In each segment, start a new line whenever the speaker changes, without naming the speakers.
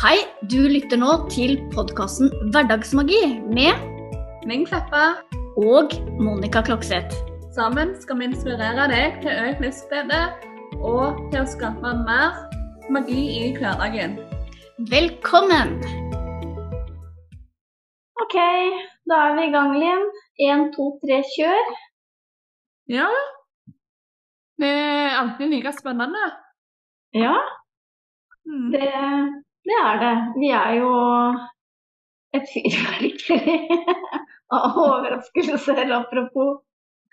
Hei, du lytter nå til podkasten Hverdagsmagi med
Ming Kleppa.
og Monica Klokseth.
Sammen skal vi inspirere deg til økt livsglede og til å skape mer magi i hverdagen.
Velkommen! Ok, da er vi i gang Linn. Én, to, tre, kjør.
Ja. Det er alltid like spennende.
Ja,
Mm.
det, det er det. Vi er jo et fyrverkeri av overraskelser, apropos.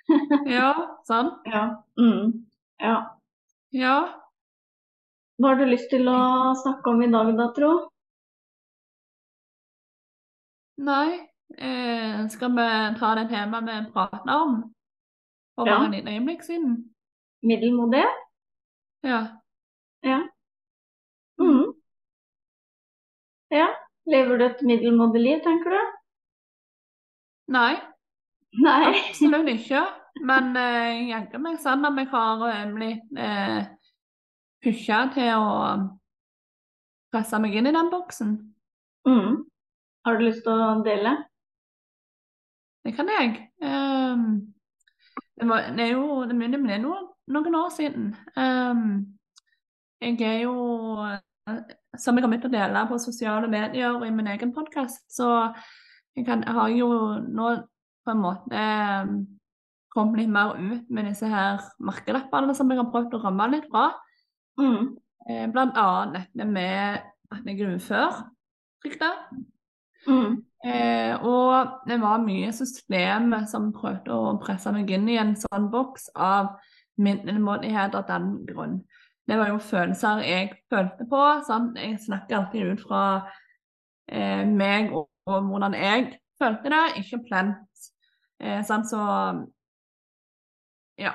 Ja, sant?
Ja. Mm. ja.
Ja.
Hva har du lyst til å snakke om i dag, da, tro?
Nei. Eh, skal vi ta det temaet vi pratet om for
Ja.
bare et øyeblikk siden?
Middelmodig?
Ja.
Mm. Ja. Lever du et middelmådig liv, tenker du?
Nei,
Nei.
absolutt ikke. Men eh, jaggu meg sånn at jeg har eh, blitt eh, pusha til å presse meg inn i den boksen.
Mm. Har du lyst til å dele?
Det kan jeg. Um, det, var, det er jo det begynner med noen, noen år siden. Um, jeg er jo, eh, som jeg har begynt å dele på sosiale medier og i min egen podkast, så jeg, kan, jeg har jo nå på en måte eh, kommet litt mer ut med disse her merkelappene som jeg har prøvd å ramme litt fra.
Mm.
Eh, blant annet dette med at jeg er ufør. Riktig?
Mm.
Eh, og det var mye systemet som prøvde å presse meg inn i en sånn boks av middelmådighet av den grunn. Det var jo følelser jeg følte på. Sant? Jeg snakker alltid ut fra eh, meg og, og hvordan jeg følte det, ikke plent. Eh, sant? Så ja.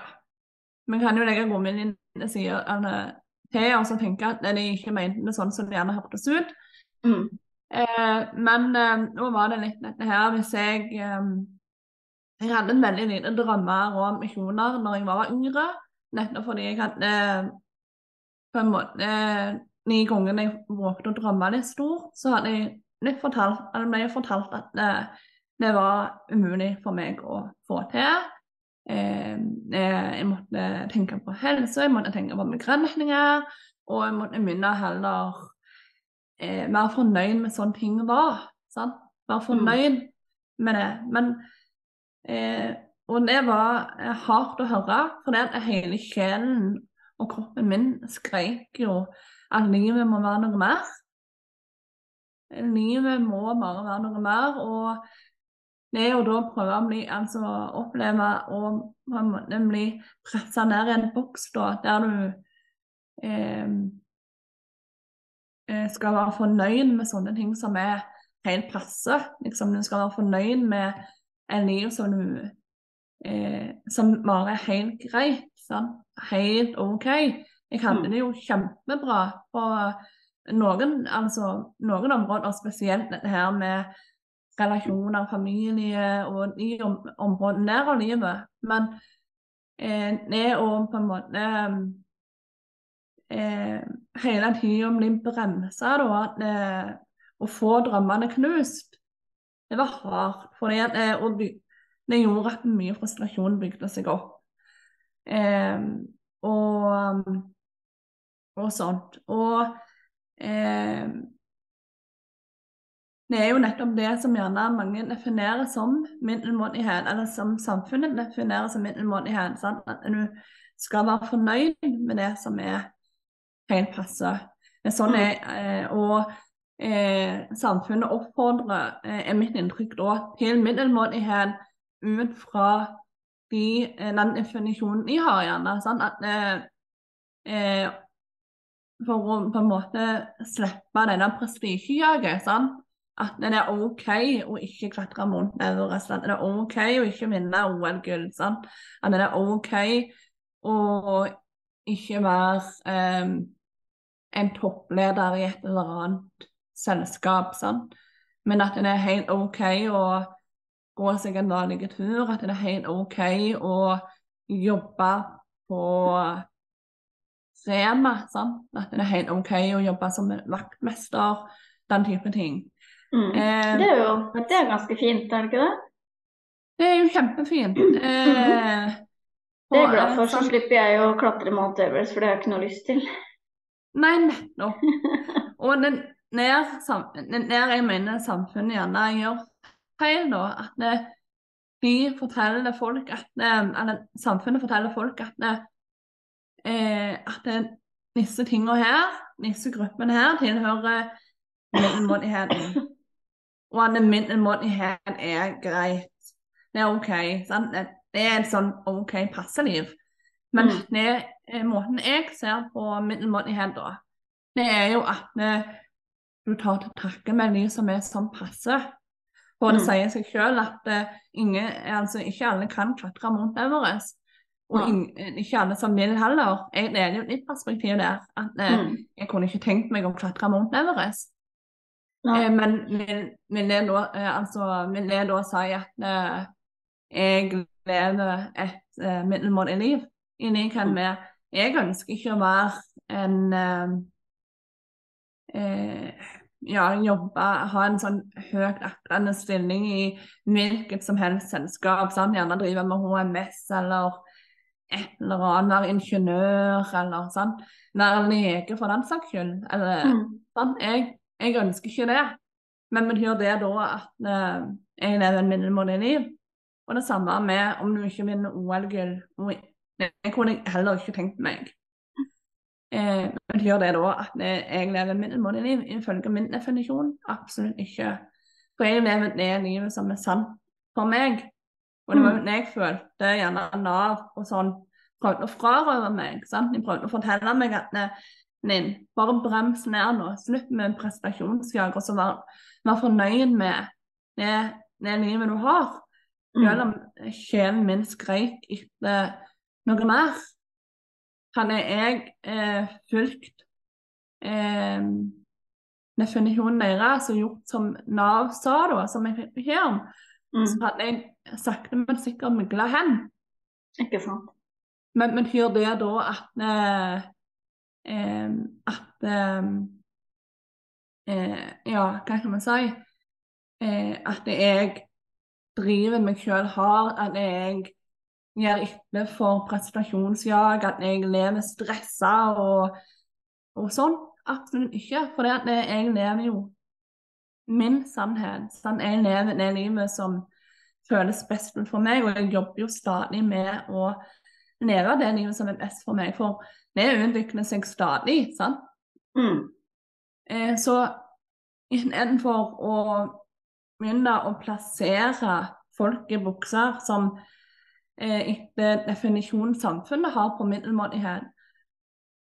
Vi kan jo legge godmine sider til og så tenke at de ikke mente det sånn som det gjerne hørtes ut.
Mm.
Eh, men eh, nå var det litt dette her hvis jeg eh, Jeg hadde en veldig lite drømmer og misjoner når jeg var yngre. Nettopp fordi jeg hadde eh, på en måte Ni ganger jeg våknet å drømme litt stort, så hadde jeg litt fortalt, eller ble jeg fortalt at det, det var umulig for meg å få til. Eh, eh, jeg måtte tenke på helse, jeg måtte tenke på begrensninger, og jeg måtte begynne heller eh, være fornøyd med sånn ting var. Sant? Være fornøyd med det. Men eh, Og det var eh, hardt å høre, for det at hele sjelen og kroppen min skreik jo at livet må være noe mer. Livet må bare være noe mer. Og det er jo da å prøve å bli, altså oppleve måte bli pressa ned i en boks da, der du eh, eh, skal være fornøyd med sånne ting som er helt passe. Liksom, du skal være fornøyd med en liv som du eh, Som bare er helt greit. Sant? Helt OK. Jeg hadde det jo kjempebra på noen, altså, noen områder, spesielt dette her med relasjoner, familie og de om, områdene der av livet. Men eh, det å på en måte eh, hele tida bli bremsa, da, at, eh, å få drømmene knust, det var hardt. For det, eh, og det gjorde at mye frustrasjon bygde seg opp. Eh, og, og sånt. Og eh, det er jo nettopp det som gjerne mange definerer som middelmådighet, eller som samfunnet definerer som middelmådighet. Sant? At du skal være fornøyd med det som er helt passe. Sånn er sånn eh, og eh, samfunnet oppfordrer, eh, er mitt inntrykk da, til middelmådighet ut fra de, eh, den definisjonen de har, gjerne. Sånn At eh, eh, For å på en måte slippe denne prestisjejaget. Sånn, At det er OK å ikke klatre mot Everest. At det er OK å ikke vinne OL-gull. Sånn. At det er OK å ikke være eh, en toppleder i et eller annet selskap. Sånn. Men at det er helt OK å gå seg en vanlig tur. At det er helt OK å jobbe på Rema. Sant? At det er helt OK å jobbe som vaktmester, den type ting.
Mm.
Eh,
Det er jo det er ganske fint, er det ikke det?
det er jo kjempefint. Eh,
Det er jeg glad for, så
sant?
slipper jeg å klatre Mount Everest, for det har jeg ikke noe lyst til.
Nei, nettopp. Og den, når jeg mener samfunnet gjerne gjør feil, da, at de forteller folk at eller samfunnet forteller folk at eh, at disse tingene her, disse gruppene her, tilhører middelmådigheten. Og at middelmådighet er greit. Det er OK. Sant? Det, er et sånn OK passeliv. Men
Mm.
det, eh, måten jeg ser på middelmådighet da, det er jo at eh, du tar til takke med de som er sånn passe. For det
Mm.
sier seg selv at eh, ingen, altså, ikke alle kan klatre Mount Everest. Og
Ja.
ing- eh, ikke alle som vil heller. Jeg deler jo ditt perspektiv der. At eh,
Mm.
jeg kunne ikke tenkt meg å klatre Mount Everest.
Ja.
Eh, men vil, jeg da, altså, da si at eh, jeg lever et eh, middelmådig liv? I likhet
Mm.
med Jeg ønsker ikke å være en eh, Ja, jobbe, ha en sånn høyt aktende stilling i hvilket som helst selskap. Sant? Gjerne drive med HMS eller et eller annet, være ingeniør eller sånn. Være lege for den saks skyld. Eller
Mm.
sånn. Jeg, jeg ønsker ikke det. Men betyr det da at eh, jeg lever en middelmådig liv? Og det samme med om du ikke vinner OL-gull. Det kunne jeg heller ikke tenkt meg. Eh, betyr det da at jeg lever middelmådig liv ifølge min definisjon? Absolutt ikke. For jeg lever det livet som er sant for meg. Og det var jo det jeg følte gjerne Nav og sånn prøvde å frarøve meg. sant? De prøvde å fortelle meg at Linn, bare brems ned nå. Slutt med prestasjonsjag, og så vær, vær fornøyd med det, det livet du har. Selv
Mm.
om sjelen min skreik etter noe mer. Hadde jeg eh, fulgt eh, definisjonen deres og gjort som Nav sa, da, som jeg fikk beskjed om, så
Mm.
hadde jeg sakte, men sikkert mygla hen.
Ikke sant.
Men betyr det da at eh, eh, at eh, eh, Ja, hva kan man si? At jeg driver meg sjøl hard, at jeg gjør etter for prestasjonsjag, at jeg lever stressa og, og sånn. Absolutt ikke. For det jeg lever jo min sannhet. Sånn, Jeg lever det livet som føles best for meg, og jeg jobber jo stadig med å leve det livet som er best for meg. For det utvikler seg stadig, sant.
Mm.
Eh, så istedenfor å begynne å plassere folk i bukser som etter definisjonen samfunnet har på middelmådighet,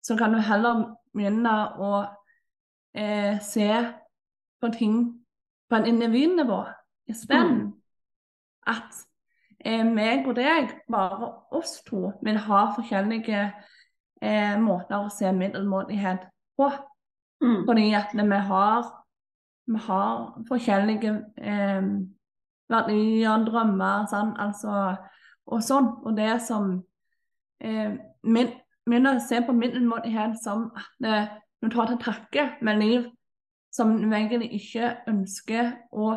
så kan du heller begynne å eh, se på ting på en individnivå isteden. At eh, meg og deg, bare oss to, vil ha forskjellige eh, måter å se middelmådighet på.
Mm.
Fordi at vi har, vi har forskjellige eh, verdier, drømmer, sånn, altså, og sånn. Og det som eh, min, min å på middelmådighet som at eh, du tar til takke med liv som du egentlig ikke ønsker å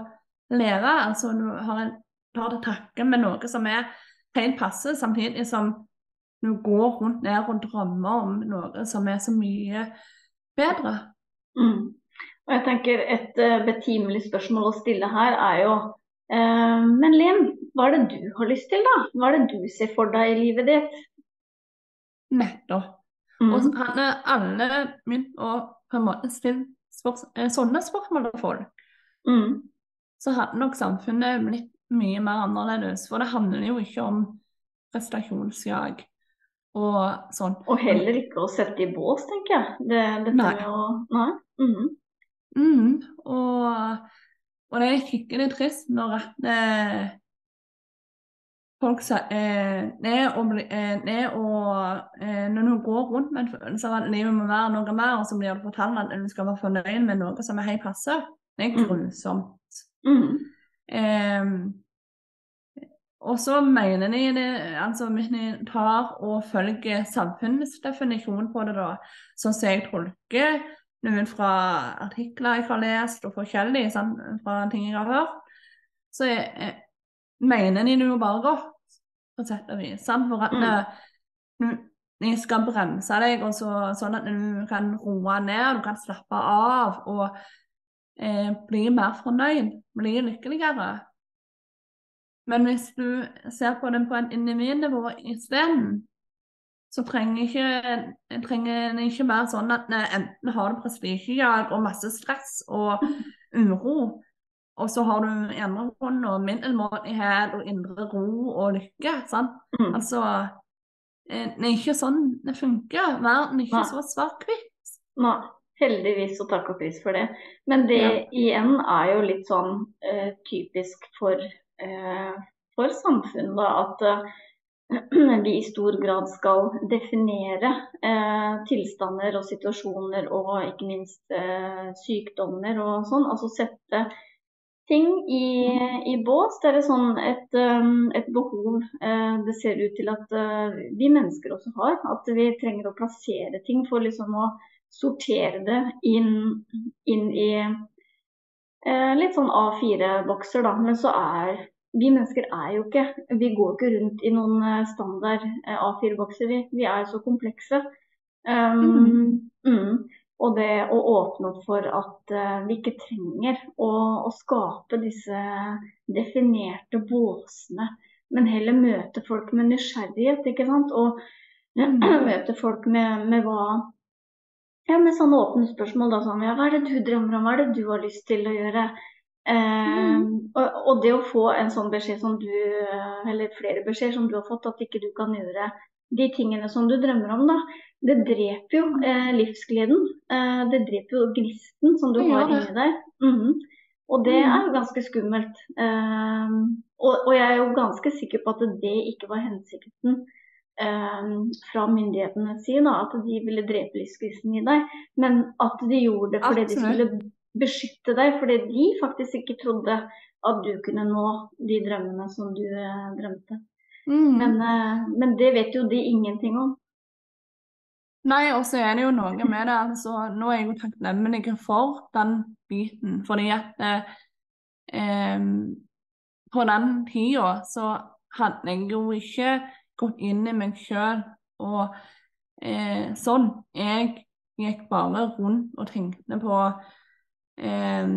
leve. Altså du har en, tar til takke med noe som er helt passe, samtidig som du går rundt der og drømmer om noe som er så mye bedre.
Mm. Og jeg tenker Et uh, betimelig spørsmål å stille her er jo Men Linn, hva er det du har lyst til, da? Hva er det du ser for deg i livet ditt?
Nettopp.
Mm.
Og så hadde alle begynt å på en måte stille spørs eh, sånne spørsmål til folk,
Mm.
så hadde nok samfunnet blitt mye mer annerledes. For det handler jo ikke om prestasjonsjag og sånn.
Og heller ikke å sette i bås, tenker jeg. Det, dette
Nei.
Jo, Nei. Mm.
Mm, og, og det er skikkelig trist når at eh, folk sa, eh, ned og, eh, det å, eh, Når du går rundt med en følelse av at livet må være noe mer, og så blir det fortalt at du skal være fornøyd med noe som er helt passe, det er
Mm.
grusomt.
Mhm.
Eh, og så mener de det, altså hvis de tar og følger samfunnets definisjon på det, da, sånn som jeg tolker ut fra artikler jeg har lest, og forskjellig sånn, fra ting jeg har hørt, så jeg, jeg, mener de det jo bare godt, på sett og vis. For at mm. de skal bremse deg, og så, sånn at du kan roe ned, du kan slappe av og eh, bli mer fornøyd, bli lykkeligere. Men hvis du ser på den på en individnivå isteden, så trenger ikke, trenger det ikke være sånn at enten har du prestisjejag og masse stress og uro, og så har du i andre hånda middelmådighet og indre ro og lykke. sant? Mm. Altså, eh, det er ikke sånn det funker. Verden er ikke Nei. så svart-hvitt.
Nei. Heldigvis og takk og pris for det. Men det ja. igjen er jo litt sånn uh, typisk for uh, for samfunnet at eh, vi i stor grad skal definere eh, tilstander og situasjoner og ikke minst eh, sykdommer og sånn. Altså sette ting i, i bås. Det er sånn et, et behov eh, det ser ut til at eh, vi mennesker også har. At vi trenger å plassere ting for liksom å sortere det inn, inn i litt sånn A4-bokser, da. Men så er vi mennesker er jo ikke Vi går ikke rundt i noen eh, standard eh, A4-bokser. Vi, vi, er så komplekse. Um, mm. Mm. Og det å åpne opp for at uh, vi ikke trenger å, å, skape disse definerte båsene, men heller møte folk med nysgjerrighet, ikke sant. Og mm. møte folk med, med hva ja, med sånne åpne spørsmål. Da, sånn, ja, hva er det du drømmer om, hva er det du har lyst til å gjøre? Eh, og, og, det å få en sånn beskjed som du, eller flere beskjeder som du har fått, at ikke du kan gjøre de tingene som du drømmer om, da, det dreper jo eh, livsgleden. Eh, det dreper jo gnisten som du har inni deg. Mm -hmm. Og det er jo ganske skummelt. Eh, og, og, jeg er jo ganske sikker på at det ikke var hensikten eh, fra myndighetenes side, da, at de ville drepe livsgnisten i deg, men at de gjorde det fordi Absolutt. de skulle beskytte deg, fordi de faktisk ikke trodde at du kunne nå de drømmene som du eh, drømte. Mm. Men, eh, men, det vet jo de ingenting om.
Nei, og så er det jo noe med det. altså Nå er jeg jo takknemlig for den biten. Fordi at eh, eh, på den tida så hadde jeg jo ikke gått inn i meg sjøl og eh, sånn. Jeg gikk bare rundt og tenkte på eh,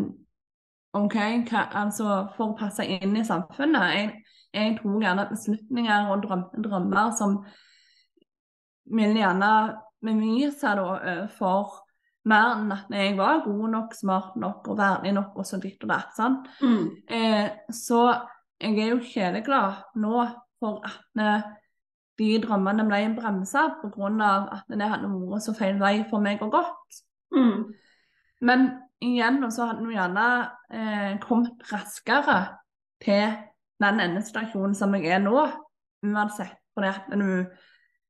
OK, hva, altså for å passe inn i samfunnet. Jeg, jeg tror gjerne beslutninger og drøm, drømmer som vil gjerne bevise for mer enn at jeg var god nok, smart nok og verdig nok og så ditt og datt. Sånn. Mm. Eh, så jeg er jo kjeleglad nå for at eh, de drømmene ble bremsa pga. at det hadde vært så feil vei for meg og gått. Mm. Men igjen, og så hadde vi gjerne eh, kommet raskere til den endestasjonen som jeg er nå, uansett. Fordi at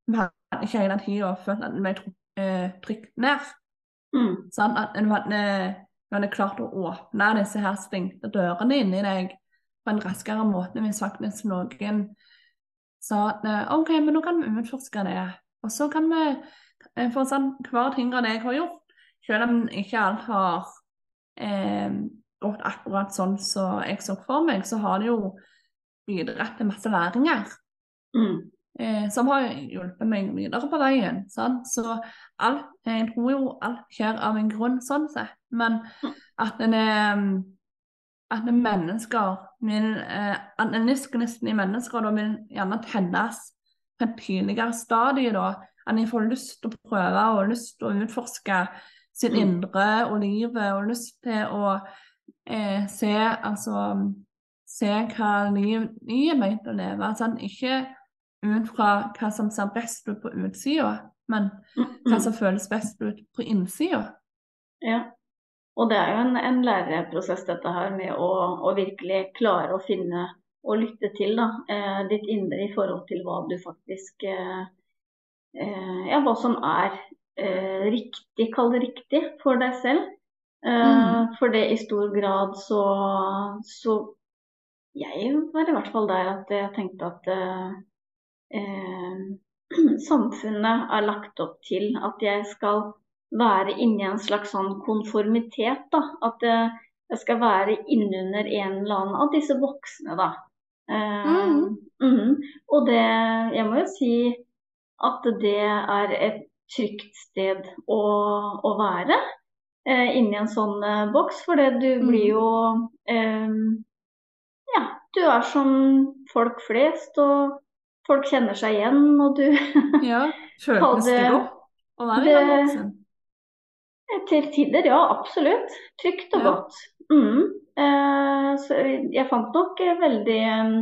vi hadde ikke hele tida følt at vi ble eh, trykt ned. Mm. Sånn at du hadde, hadde, klart å åpne disse her stengte dørene inni deg på en raskere måte hvis faktisk noen sa at eh, OK, men nå kan vi utforske det. Og så kan vi eh, For sånn, hver ting av det jeg har gjort, selv om ikke alt har eh, gått akkurat sånn som jeg så for meg, så har det jo bidratt til masse læringer. Mm. Eh, som har hjulpet meg videre på veien. Sånn? Så alt, jeg tror jo alt skjer av en grunn, sånn sett. Men mm. at en er at mennesker vil, eh, at gnisten i mennesker da vil gjerne tennes på et tidligere stadie. da, At de får lyst til å prøve og lyst til å utforske sitt mm. indre og livet, og lyst til å eh, se altså se hva liv de er ment å leve. Sånn, ikke ut fra hva som ser best ut på utsida, men hva som føles best ut på innsida.
Ja, og det er jo en, en læreprosess dette her med å, å, virkelig klare å finne og lytte til da, eh, ditt indre i forhold til hva du faktisk eh, eh Ja, hva som er eh, riktig, kall det riktig, for deg selv. Eh, mm. For det i stor grad så, så jeg var i hvert fall der at jeg tenkte at eh, samfunnet er lagt opp til at jeg skal være inni en slags sånn konformitet. da, At jeg skal være innunder en eller annen av disse voksne, da. Eh, mm. Mm, og det Jeg må jo si at det er et trygt sted å, å være eh, inni en sånn eh, boks. For det du mm. blir jo eh, Ja, du er som folk flest, og folk kjenner seg igjen, og du
Ja, det godt å være i den boksen?
Til tider, ja. Absolutt. Trygt og ja. godt. Mm. Eh, så jeg fant nok veldig eh,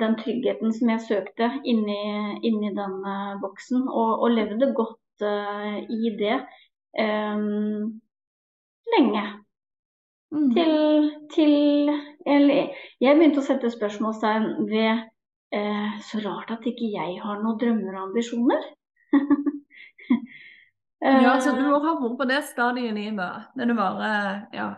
den tryggheten som jeg søkte inni, inni den uh, boksen, og, og, levde godt uh, i det um, lenge. Mm. Til, til eller, Jeg begynte å sette spørsmålstegn ved uh, Så rart at ikke jeg har noen drømmer og ambisjoner.
ja, så du har vært på det stadiet i livet? Det du bare Ja.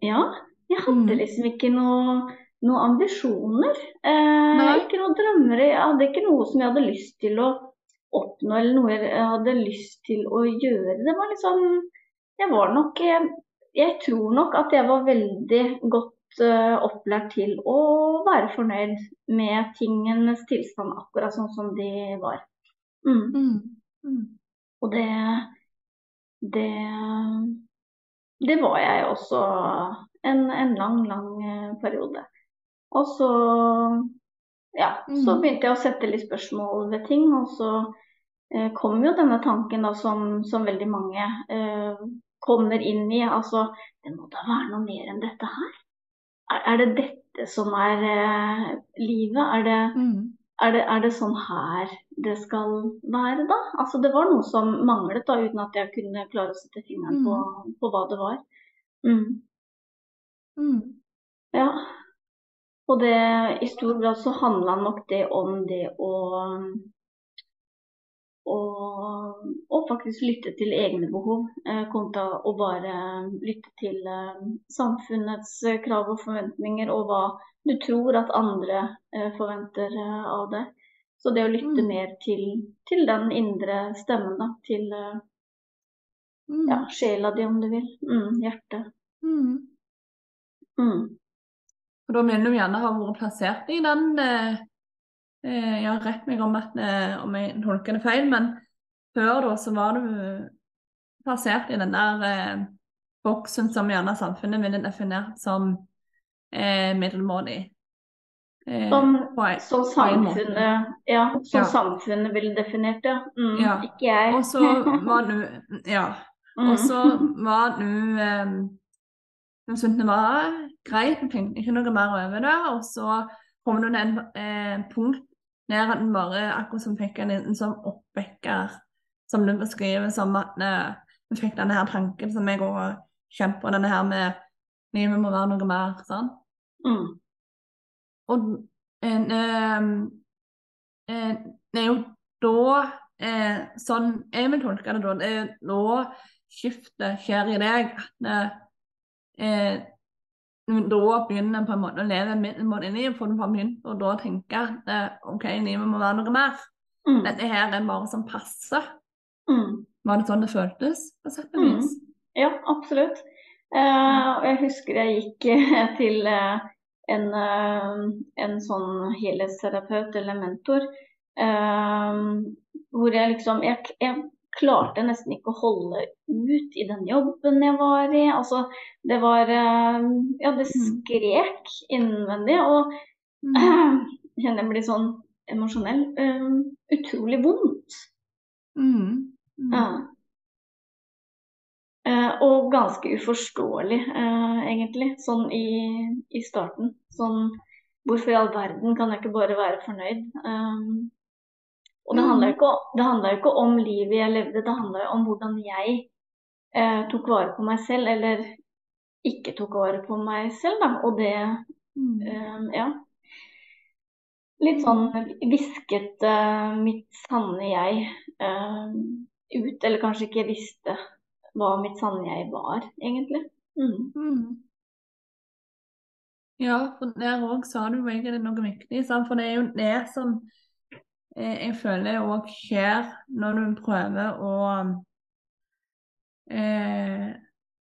Ja. Jeg hadde mm. liksom ikke noe noen ambisjoner. Eh, ikke noen drømmer. Jeg hadde ikke noe som jeg hadde lyst til å oppnå, eller noe jeg hadde lyst til å gjøre. Det var liksom Jeg var nok Jeg, jeg tror nok at jeg var veldig godt uh, opplært til å være fornøyd med tingenes tilstand akkurat sånn som de var. Mm. Mm. Mm. Og det det det var jeg også en, en lang, lang eh, periode. Og så, ja, så mm. begynte jeg å sette litt spørsmål ved ting. Og så eh, kom jo denne tanken da, som, som veldig mange eh, kommer inn i. Altså, det må da være noe mer enn dette her? Er, er det dette som er eh, livet? Er det, mm. er, det, er det, sånn her det skal være, da? Altså, det var noe som manglet, da, uten at jeg kunne klare å sette fingeren mm. på, på, hva det var. Mm. mm. Ja. Og det, i stor grad så handla nok det om det å, å, faktisk lytte til egne behov, eh, kontra å bare lytte til eh, samfunnets krav og forventninger, og hva du tror at andre eh, forventer av deg. Så det å lytte mm. mer til, til, den indre stemmen, da. Til mm. ja, sjela di, om du vil. Mm, hjertet. Mm.
mm. Og da mener du gjerne ha vært plassert i den eh, Ja, rett meg om, at, eh, om jeg tolker det feil, men før da så var du plassert i den der eh, boksen som gjerne samfunnet ville definert som eh, middelmådig.
Eh, som, som samfunnet ja, som ja. samfunnet ville definert det. Mm, ja. Ikke jeg.
Og så var du Ja. Mm. Og så var du eh, syntes det var greit, jeg tenkte ikke noe mer over det. Og så kom det en eh, punkt der en bare akkurat som fikk en liten sånn oppvekker, som du beskriver som at eh, vi fikk denne her tanken som jeg òg kjemper på, denne her med livet må være noe mer, sånn. Mm. Og en, eh, eh, det er jo da eh, Sånn jeg vil tolke det da, det er nå skiftet skjer i deg. at eh, eh, da begynner på en måte å leve middelmådig for du har begynt å da tenke at eh, OK, livet må være noe mer. Mm. Dette her er bare som passer. Mm. Var det sånn det føltes? på sett og vis? Mm.
Ja, absolutt. Uh, jeg husker jeg gikk til uh, en, uh, en, sånn helhetsterapeut eller mentor, hvor jeg liksom jeg, jeg klarte nesten ikke å holde ut i den jobben jeg var i. Altså, det var eh, Ja, det mm. skrek innvendig. Og mm. jeg kjenner jeg blir sånn emosjonell. Um, utrolig vondt. Mm. Mm. Ja. Uh, og ganske uforståelig, uh, egentlig, sånn i, i, starten. Sånn Hvorfor i all verden kan jeg ikke bare være fornøyd? Um, og det handla jo ikke, ikke, om livet jeg levde, det handla om hvordan jeg eh, tok vare på meg selv, eller ikke tok vare på meg selv, da. Og det mm. eh, Ja. Litt sånn hvisket eh, mitt sanne jeg eh, ut, eller kanskje ikke visste hva mitt sanne jeg var, egentlig. Mm. Mm.
Ja, for der òg sa du egentlig noe viktig. For det er jo det som eh, jeg føler òg skjer når du prøver å eh,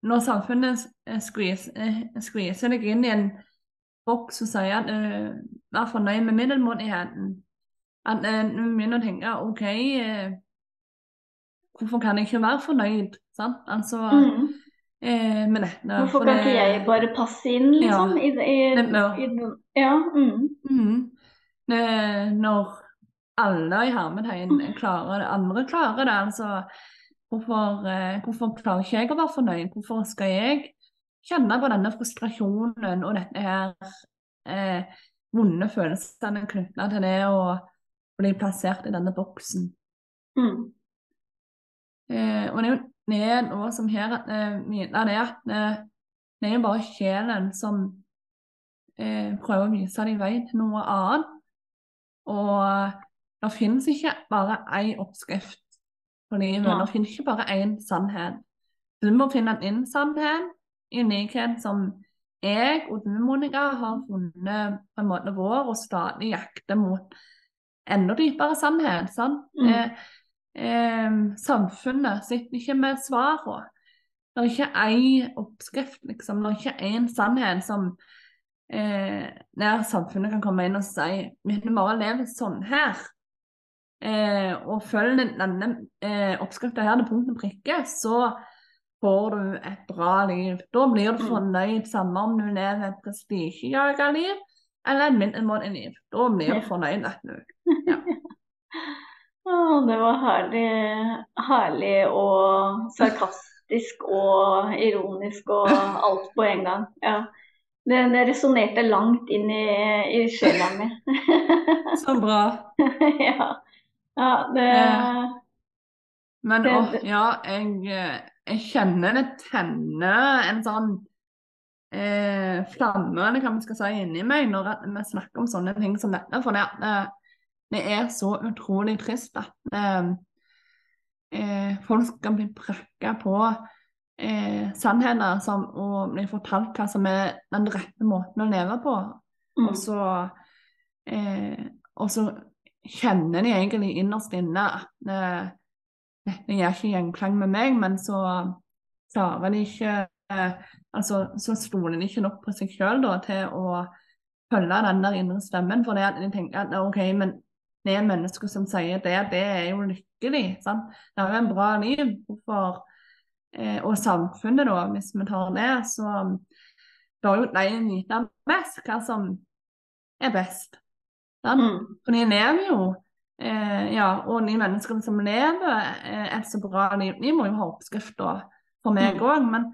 Når samfunnet skviser deg inn i en boks og sier at eh, vær fornøyd med middelmådigheten, at uh, du begynner å tenke OK, eh, hvorfor kan jeg ikke være fornøyd? Sant? Altså mm.
Eh, med dette. Hvorfor kan ikke jeg bare passe inn, liksom? Ja. I, i, i, ja. Mm.
Mm. Når alle i hermetegn klarer det, andre klarer det, altså hvorfor, eh, hvorfor, klarer ikke jeg å være fornøyd? Hvorfor skal jeg kjenne på denne frustrasjonen og dette her eh, vonde følelsene knytta til det å bli plassert i denne boksen? Mm. Eh, og det er jo noe som her eh, mener det at eh, det er jo bare sjelen som eh, prøver å vise deg vei til noe annet. Og det finnes ikke bare én oppskrift på livet. Ja. Det finnes ikke bare én sannhet. Du må finne en sannhet i likhet som jeg og du, Monica, har funnet på en måte vår, og stadig jakter mot enda dypere sannhet. sant? Mm. Eh, eh, samfunnet sitter ikke med svarene. Det er ikke én oppskrift, liksom. Det er ikke én sannhet som eh, nær samfunnet kan komme inn og si vi bare levd sånn her. Eh, og følger denne eh, oppskrifta her til punkt og prikke, så får du et bra liv. Da blir du mm. fornøyd, samme om du lever et prestisjejaga liv eller et middelmådig liv. Da blir du fornøyd. Ja.
Oh, det var herlig, herlig og sarkastisk og ironisk og alt på en gang. Ja. Det, det resonnerte langt inn i, i sjela mi.
Så bra.
ja. Ja. det
Men det, å, ja, jeg, jeg kjenner det tenner en sånn eh, flamme, eller hva vi skal si, inni meg når vi snakker om sånne ting som dette. For det, det, det er så utrolig trist at eh, eh, folk skal bli prakka på eh, sannheter som, og bli fortalt hva som er den rette måten å leve på. Mm. Og, så, eh, og så kjenner de egentlig innerst inne at eh, dette gjør ikke gjenklang med meg, men så klarer de ikke eh, altså, Så stoler de ikke nok på seg sjøl til å følge den der indre stemmen, for det at de tenker at OK, men det mennesker som sier det, det er jo lykkelig. Sant? Det er jo en bra liv. Hvorfor eh, Og samfunnet, da, hvis vi tar det, så er jo de vite best hva som er best. Mm. For de lever jo eh, Ja, og de menneskene som lever eh, et så bra liv, de må jo ha oppskrifter for meg òg. Mm. Men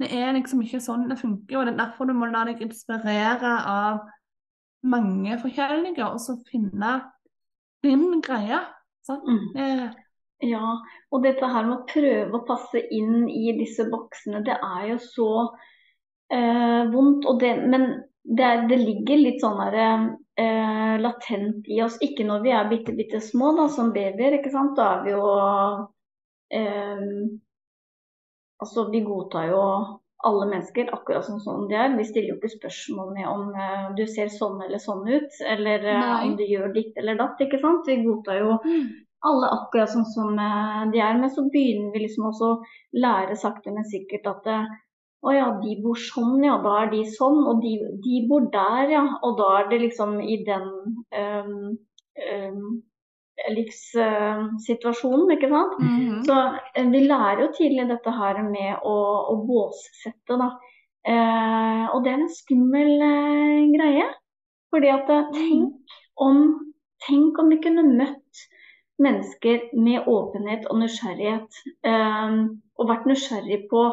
det er liksom ikke sånn det funker. Og det er derfor du må la deg inspirere av mange forskjellige, og så finne din greie. Sant? Mm.
Eh. Ja, og dette her med å prøve å passe inn i disse boksene, det er jo så eh, vondt. Det, men det, er, det, ligger litt sånn her, eh, latent i oss. Ikke når vi er bitte, bitte små, da, som babyer. ikke sant? Da er vi jo eh, Altså, vi godtar jo alle mennesker akkurat som sånn de er. Vi stiller jo ikke spørsmål med om eh, du ser sånn eller sånn ut, eller uh, om du gjør ditt eller datt. ikke sant? Vi godtar jo mm. alle akkurat sånn som uh, de er. Men så begynner vi liksom også å lære sakte, men sikkert at å ja, de bor sånn, ja, da er de sånn. Og de, de bor der, ja. Og da er det liksom i den um, um, livssituasjonen, ikke sant. Mm -hmm. Så eh, vi lærer jo tidlig dette her med å, å båssette, da. Uh, og det er en skummel uh, greie. Fordi at mhm. tenk om, tenk om vi kunne møtt mennesker med åpenhet og nysgjerrighet. Eh, og vært nysgjerrig på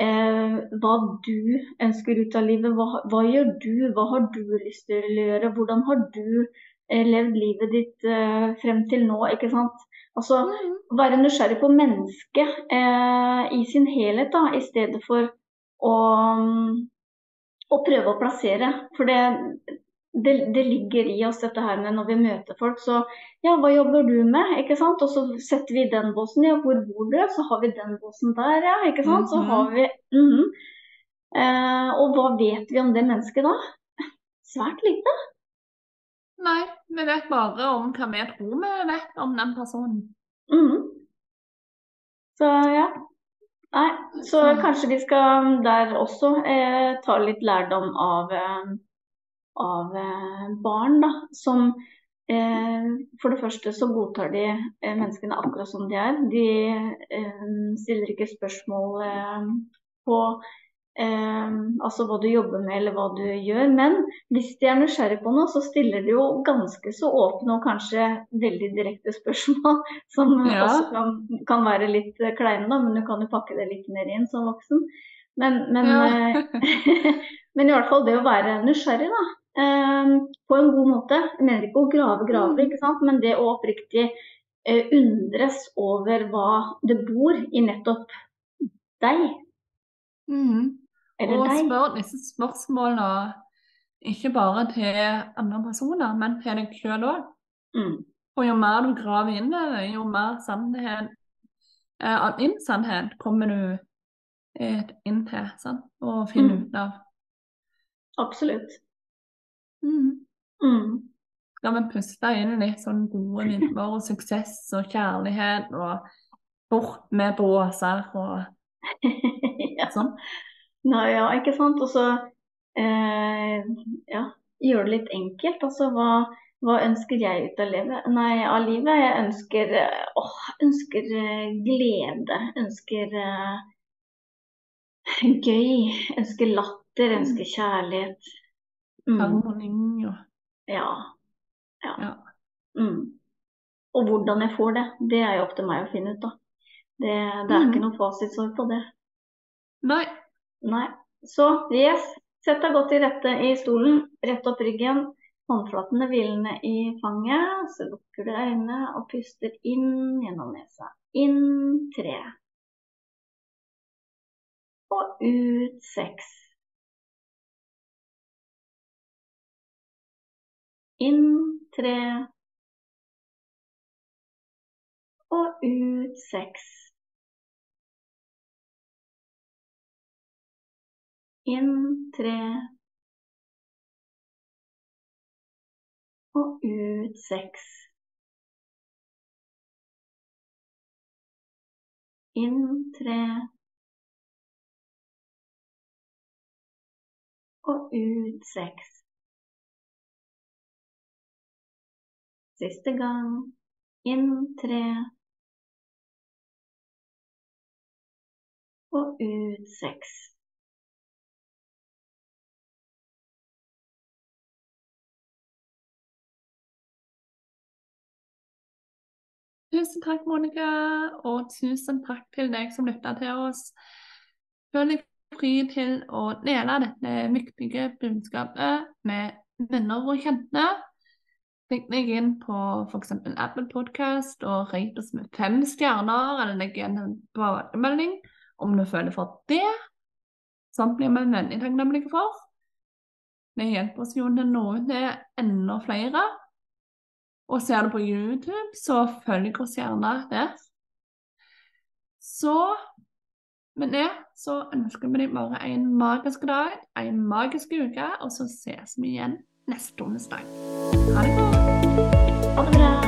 eh, hva du ønsker ut av livet. Hva, hva, gjør du? Hva har du lyst til å gjøre? Hvordan har du Eh, levd livet ditt eh, frem til nå, ikke sant. Altså mm. være nysgjerrig på mennesket uh, i sin helhet, da, i stedet for å, um, å prøve å plassere. For det, det, det, ligger i oss dette her med når vi møter folk, så ja, hva jobber du med? ikke sant? Og så setter vi den båsen, ja, hvor bor du? Så har vi den båsen der, ja, ikke sant. Så har vi mm -hmm. Eh, og hva vet vi om det mennesket da? Svært lite.
Nei, vi vet bare om hva vi tror vi vet om den personen.
Mhm. Så ja. Nei, så
Mm.
kanskje vi skal der også eh, ta litt lærdom av, eh, av eh, barn, da. Som eh, for det første så godtar de eh, menneskene akkurat som de er. De eh, stiller ikke spørsmål eh, på altså hva du jobber med eller hva du gjør. Men hvis de er nysgjerrig på noe, så stiller de jo ganske så åpne og kanskje veldig direkte spørsmål. Som
Ja.
også kan, kan være litt kleine, da, men du kan jo pakke det litt mer inn som voksen. Men, men,
Ja.
men i hvert fall det å være nysgjerrig, da. Eh, på en god måte. Jeg mener ikke å grave graver,
Mm.
ikke sant? men det å oppriktig eh, undres over hva det bor i nettopp deg.
Mm.
Eller
Og
deg.
spør disse spørsmålene ikke bare til andre personer, men til deg sjøl òg.
Mm.
Og jo mer du graver inn i det, jo mer sannhet eh, din sannhet kommer du eh, inn til sant? og finner
Mm.
ut av.
Absolutt. Mm.
Skal vi puste inn litt sånn gode minner og suksess og kjærlighet og bort med båser og
ja.
sånn?
Nå, ja, ikke sant. Og så eh, ja, gjøre det litt enkelt. Altså hva, hva ønsker jeg ut av livet? Nei, av livet? Jeg ønsker, eh, åh, ønsker eh, glede. Ønsker eh, gøy. Ønsker latter. Ønsker kjærlighet. Mm.
Og
Ja. ja.
Ja.
Mm. Og hvordan jeg får det, det er jo opp til meg å finne ut, da. Det, det er
Mm.
ikke noe fasitsvar på det.
Nei.
Nei. Så yes, sett deg godt til rette i stolen. Rett opp ryggen. Håndflatene hvilende i fanget. Så lukker du øynene og puster inn gjennom nesa. Inn tre. Og ut seks. Inn tre. Og ut seks. Inn tre. Og ut seks. Inn tre. Og ut seks. Siste gang. Inn tre. Og ut seks.
Tusen takk, Monica, og tusen takk til deg som lytta til oss. Føl deg fri til å dele dette viktige budskapet med venner og kjente. Klikk meg inn på f.eks. Apple Podcast og rate oss med fem stjerner, eller legg igjen en tilbakemelding om du føler for det. Sånt blir vi veldig takknemlige for. Det hjelper oss jo til å nå ut til enda flere. Og ser du på YouTube, så følg oss gjerne der. Så med det så ønsker vi deg bare en magisk dag, en magisk uke, og så ses vi igjen neste onsdag. Ha det bra!
Ha det bra!